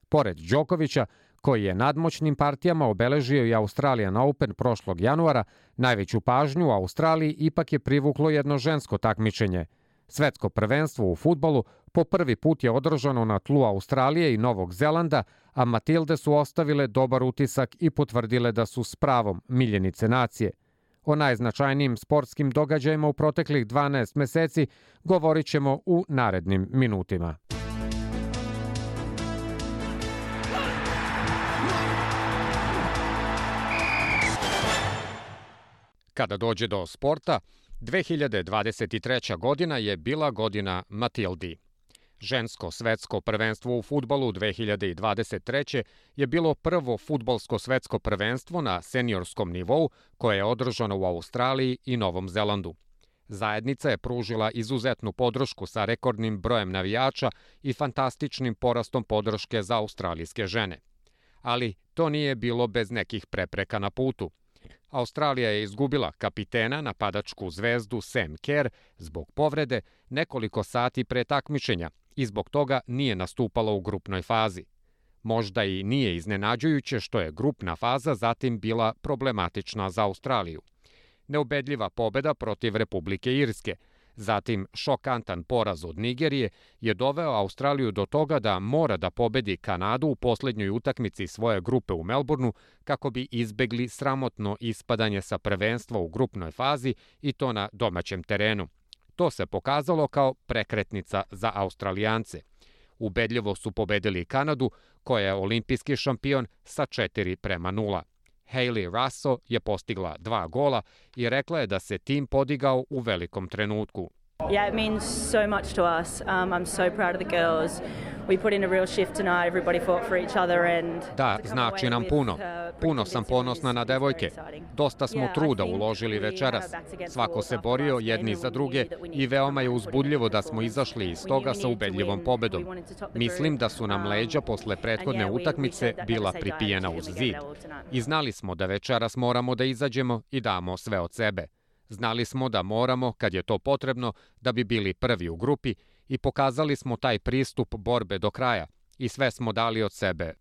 Speaker 1: Pored Đokovića, koji je nadmoćnim partijama obeležio i Australian Open prošlog januara, najveću pažnju u Australiji ipak je privuklo jedno žensko takmičenje. Svetsko prvenstvo u futbolu po prvi put je održano na tlu Australije i Novog Zelanda, a Matilde su ostavile dobar utisak i potvrdile da su s pravom miljenice nacije. O najznačajnijim sportskim događajima u proteklih 12 meseci govorit ćemo u narednim minutima. Kada dođe do sporta, 2023. godina je bila godina Matildi. Žensko svetsko prvenstvo u futbolu 2023. je bilo prvo futbolsko svetsko prvenstvo na seniorskom nivou koje je održano u Australiji i Novom Zelandu. Zajednica je pružila izuzetnu podršku sa rekordnim brojem navijača i fantastičnim porastom podrške za australijske žene. Ali to nije bilo bez nekih prepreka na putu – Australija je izgubila kapitena napadačku zvezdu Sam Kerr zbog povrede nekoliko sati pre takmičenja i zbog toga nije nastupala u grupnoj fazi. Možda i nije iznenađujuće što je grupna faza zatim bila problematična za Australiju. Neubedljiva pobeda protiv Republike Irske – Zatim, šokantan poraz od Nigerije je doveo Australiju do toga da mora da pobedi Kanadu u poslednjoj utakmici svoje grupe u Melbourneu kako bi izbegli sramotno ispadanje sa prvenstva u grupnoj fazi i to na domaćem terenu. To se pokazalo kao prekretnica za Australijance. Ubedljivo su pobedili Kanadu, koja je olimpijski šampion sa 4 prema 0. Hayley Russo je postigla dva gola i rekla je da se tim podigao u velikom trenutku.
Speaker 9: Yeah, it means so much to us. Um, I'm so proud of the girls. We put in a real shift tonight. Everybody fought for each other and
Speaker 1: Da, znači nam puno. Puno sam ponosna na devojke. Dosta smo truda uložili večeras. Svako se borio jedni za druge i veoma je uzbudljivo da smo izašli iz toga sa ubedljivom pobedom. Mislim da su nam leđa posle prethodne utakmice bila pripijena uz zid. I znali smo da večeras moramo da izađemo i damo sve od sebe. Znali smo da moramo, kad je to potrebno, da bi bili prvi u grupi i pokazali smo taj pristup borbe do kraja i sve smo dali od sebe.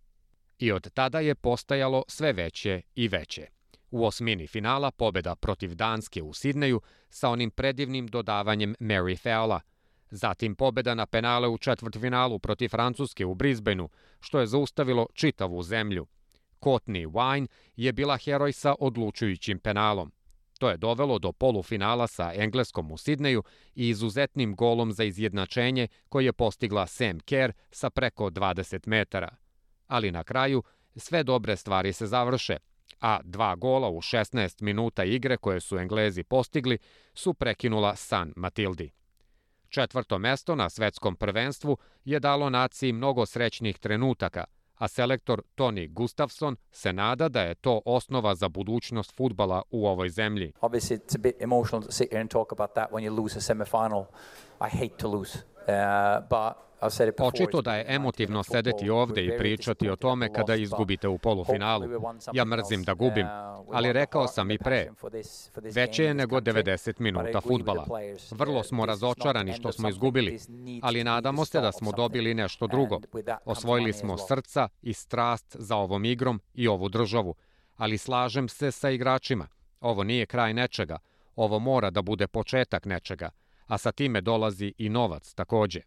Speaker 1: I od tada je postajalo sve veće i veće. U osmini finala pobeda protiv Danske u Sidneju sa onim predivnim dodavanjem Mary Fowla, zatim pobeda na penale u četvrtfinalu protiv Francuske u Brisbaneu, što je zaustavilo čitavu zemlju. Courtney Wine je bila heroj sa odlučujućim penalom. To je dovelo do polufinala sa Engleskom u Sidneju i izuzetnim golom za izjednačenje koji je postigla Sam Kerr sa preko 20 metara. Ali na kraju sve dobre stvari se završe, a dva gola u 16 minuta igre koje su Englezi postigli su prekinula san Matildi. Četvrto mesto na svetskom prvenstvu je dalo naciji mnogo srećnih trenutaka, a selektor Tony Gustafson se nada da je to osnova za budućnost futbala u ovoj zemlji.
Speaker 10: Obviously, it's a bit emotional to sit here and talk about that when you lose a semi-final. I hate to lose,
Speaker 1: Očito da je emotivno sedeti ovde i pričati o tome kada izgubite u polufinalu. Ja mrzim da gubim, ali rekao sam i pre, veće je nego 90 minuta futbala. Vrlo smo razočarani što smo izgubili, ali nadamo se da smo dobili nešto drugo. Osvojili smo srca i strast za ovom igrom i ovu državu, ali slažem se sa igračima. Ovo nije kraj nečega, ovo mora da bude početak nečega, a sa time dolazi i novac takođe.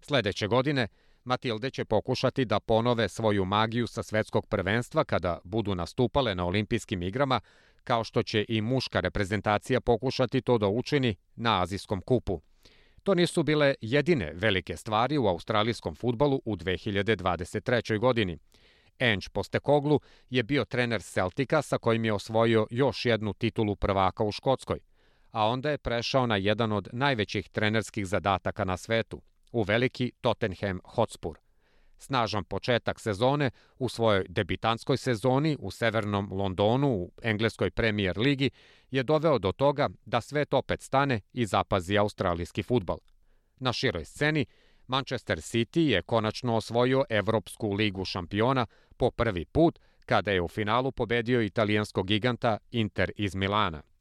Speaker 1: Sledeće godine Matilde će pokušati da ponove svoju magiju sa svetskog prvenstva kada budu nastupale na olimpijskim igrama, kao što će i muška reprezentacija pokušati to da učini na Azijskom kupu. To nisu bile jedine velike stvari u australijskom futbolu u 2023. godini. Enč Postekoglu je bio trener Celtica sa kojim je osvojio još jednu titulu prvaka u Škotskoj, a onda je prešao na jedan od najvećih trenerskih zadataka na svetu – u veliki Tottenham Hotspur. Snažan početak sezone u svojoj debitanskoj sezoni u severnom Londonu u engleskoj premier ligi je doveo do toga da svet opet stane i zapazi australijski futbal. Na široj sceni Manchester City je konačno osvojio Evropsku ligu šampiona po prvi put kada je u finalu pobedio italijanskog giganta Inter iz Milana –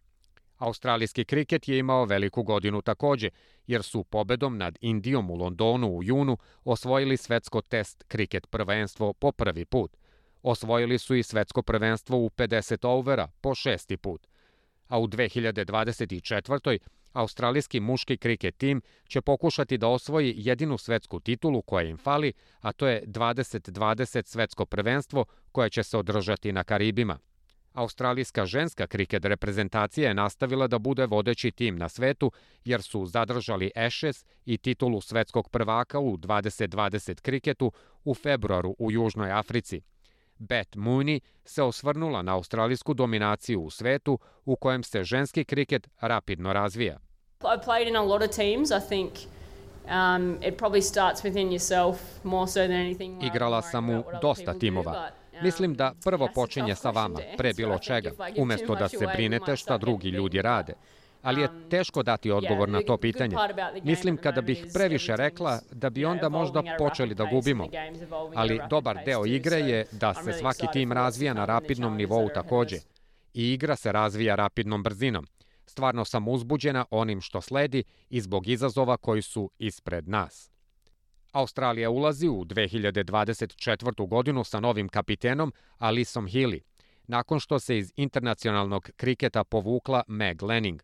Speaker 1: Australijski kriket je imao veliku godinu takođe, jer su pobedom nad Indijom u Londonu u junu osvojili svetsko test kriket prvenstvo po prvi put. Osvojili su i svetsko prvenstvo u 50 overa po šesti put. A u 2024. Australijski muški kriket tim će pokušati da osvoji jedinu svetsku titulu koja im fali, a to je 2020 svetsko prvenstvo koje će se održati na Karibima. Australijska ženska kriket reprezentacija je nastavila da bude vodeći tim na svetu, jer su zadržali Ashes i titulu svetskog prvaka u 2020 kriketu u februaru u Južnoj Africi. Beth Mooney se osvrnula na australijsku dominaciju u svetu u kojem se ženski kriket rapidno razvija.
Speaker 11: I played in a lot of teams, I think um, it probably starts within yourself more so than anything.
Speaker 1: Igrala sam u dosta timova. Mislim da prvo počinje sa vama, pre bilo čega, umesto da se brinete šta drugi ljudi rade. Ali je teško dati odgovor na to pitanje. Mislim kada bih previše rekla da bi onda možda počeli da gubimo. Ali dobar deo igre je da se svaki tim razvija na rapidnom nivou takođe. I igra se razvija rapidnom brzinom. Stvarno sam uzbuđena onim što sledi i zbog izazova koji su ispred nas. Australija ulazi u 2024. godinu sa novim kapitenom Alisom Healy, nakon što se iz internacionalnog kriketa povukla Meg Lanning.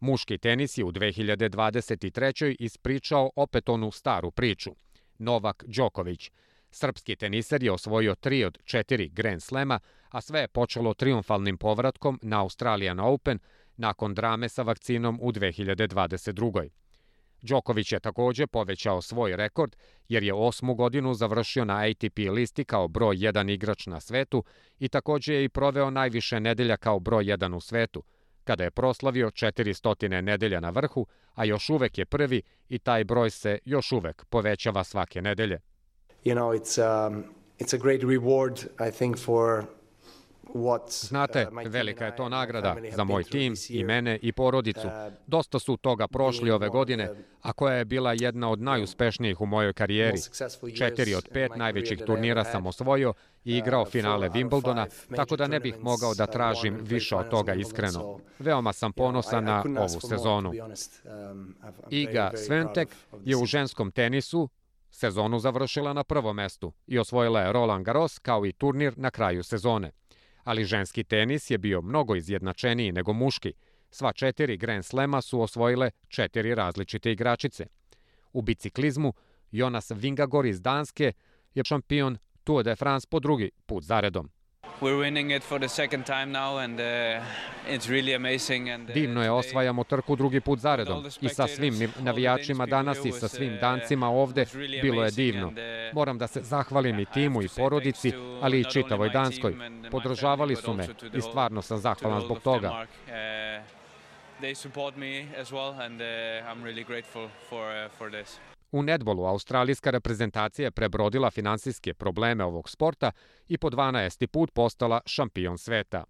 Speaker 1: Muški tenis je u 2023. ispričao opet onu staru priču. Novak Đoković. Srpski teniser je osvojio tri od četiri Grand Slema, a sve je počelo triumfalnim povratkom na Australian Open nakon drame sa vakcinom u 2022. Đoković je takođe povećao svoj rekord jer je osmu godinu završio na ATP listi kao broj 1 igrač na svetu i takođe je i proveo najviše nedelja kao broj 1 u svetu, kada je proslavio 400 nedelja na vrhu, a još uvek je prvi i taj broj se još uvek povećava svake nedelje.
Speaker 12: You know, it's, um, it's a great reward, I think, for
Speaker 1: Znate, velika je to nagrada za moj tim i mene i porodicu. Dosta su toga prošli ove godine, a koja je bila jedna od najuspešnijih u mojoj karijeri. Četiri od pet najvećih turnira sam osvojio i igrao finale Wimbledona, tako da ne bih mogao da tražim više od toga iskreno. Veoma sam ponosan na ovu sezonu. Iga Sventek je u ženskom tenisu sezonu završila na prvom mestu i osvojila je Roland Garros kao i turnir na kraju sezone ali ženski tenis je bio mnogo izjednačeniji nego muški. Sva četiri Grand Slema su osvojile četiri različite igračice. U biciklizmu Jonas Vingagor iz Danske je šampion Tour de France po drugi put zaredom.
Speaker 13: We're winning it for the second time now and uh, it's really amazing and
Speaker 1: uh, Divno je osvajamo trku drugi put zaredom i sa svim navijačima danas i sa svim uh, dancima ovde bilo je divno. Moram da se zahvalim i timu i porodici, ali i čitavoj Danskoj. Podržavali su me i stvarno sam zahvalan zbog toga.
Speaker 13: They support me as well and I'm really grateful for for this.
Speaker 1: U netbolu australijska reprezentacija je prebrodila finansijske probleme ovog sporta i po 12. put postala šampion sveta.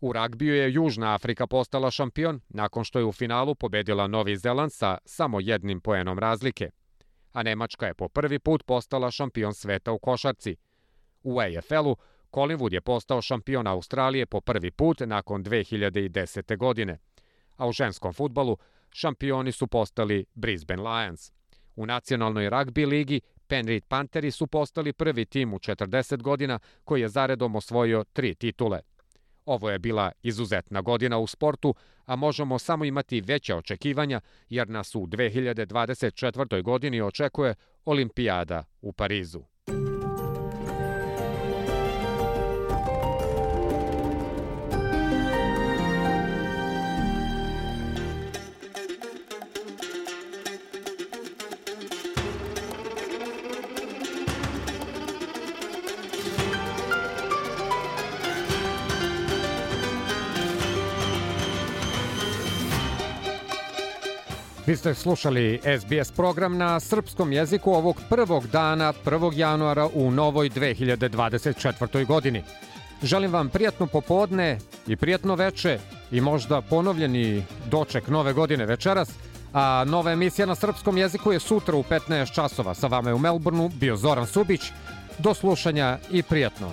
Speaker 1: U ragbiju je Južna Afrika postala šampion nakon što je u finalu pobedila Novi Zeland sa samo jednim poenom razlike. A Nemačka je po prvi put postala šampion sveta u košarci. U AFL-u Collingwood je postao šampion Australije po prvi put nakon 2010. godine. A u ženskom futbalu šampioni su postali Brisbane Lions. U nacionalnoj ragbi ligi Penrith Pantheri su postali prvi tim u 40 godina koji je zaredom osvojio tri titule. Ovo je bila izuzetna godina u sportu, a možemo samo imati veća očekivanja jer nas u 2024. godini očekuje Olimpijada u Parizu. Vi ste slušali SBS program na srpskom jeziku ovog prvog dana 1. januara u novoj 2024. godini. Želim vam prijatno popodne i prijatno veče i možda ponovljeni doček nove godine večeras, a nova emisija na srpskom jeziku je sutra u 15 časova. Sa vama je u Melbourneu bio Zoran Subić. Do slušanja i prijatno.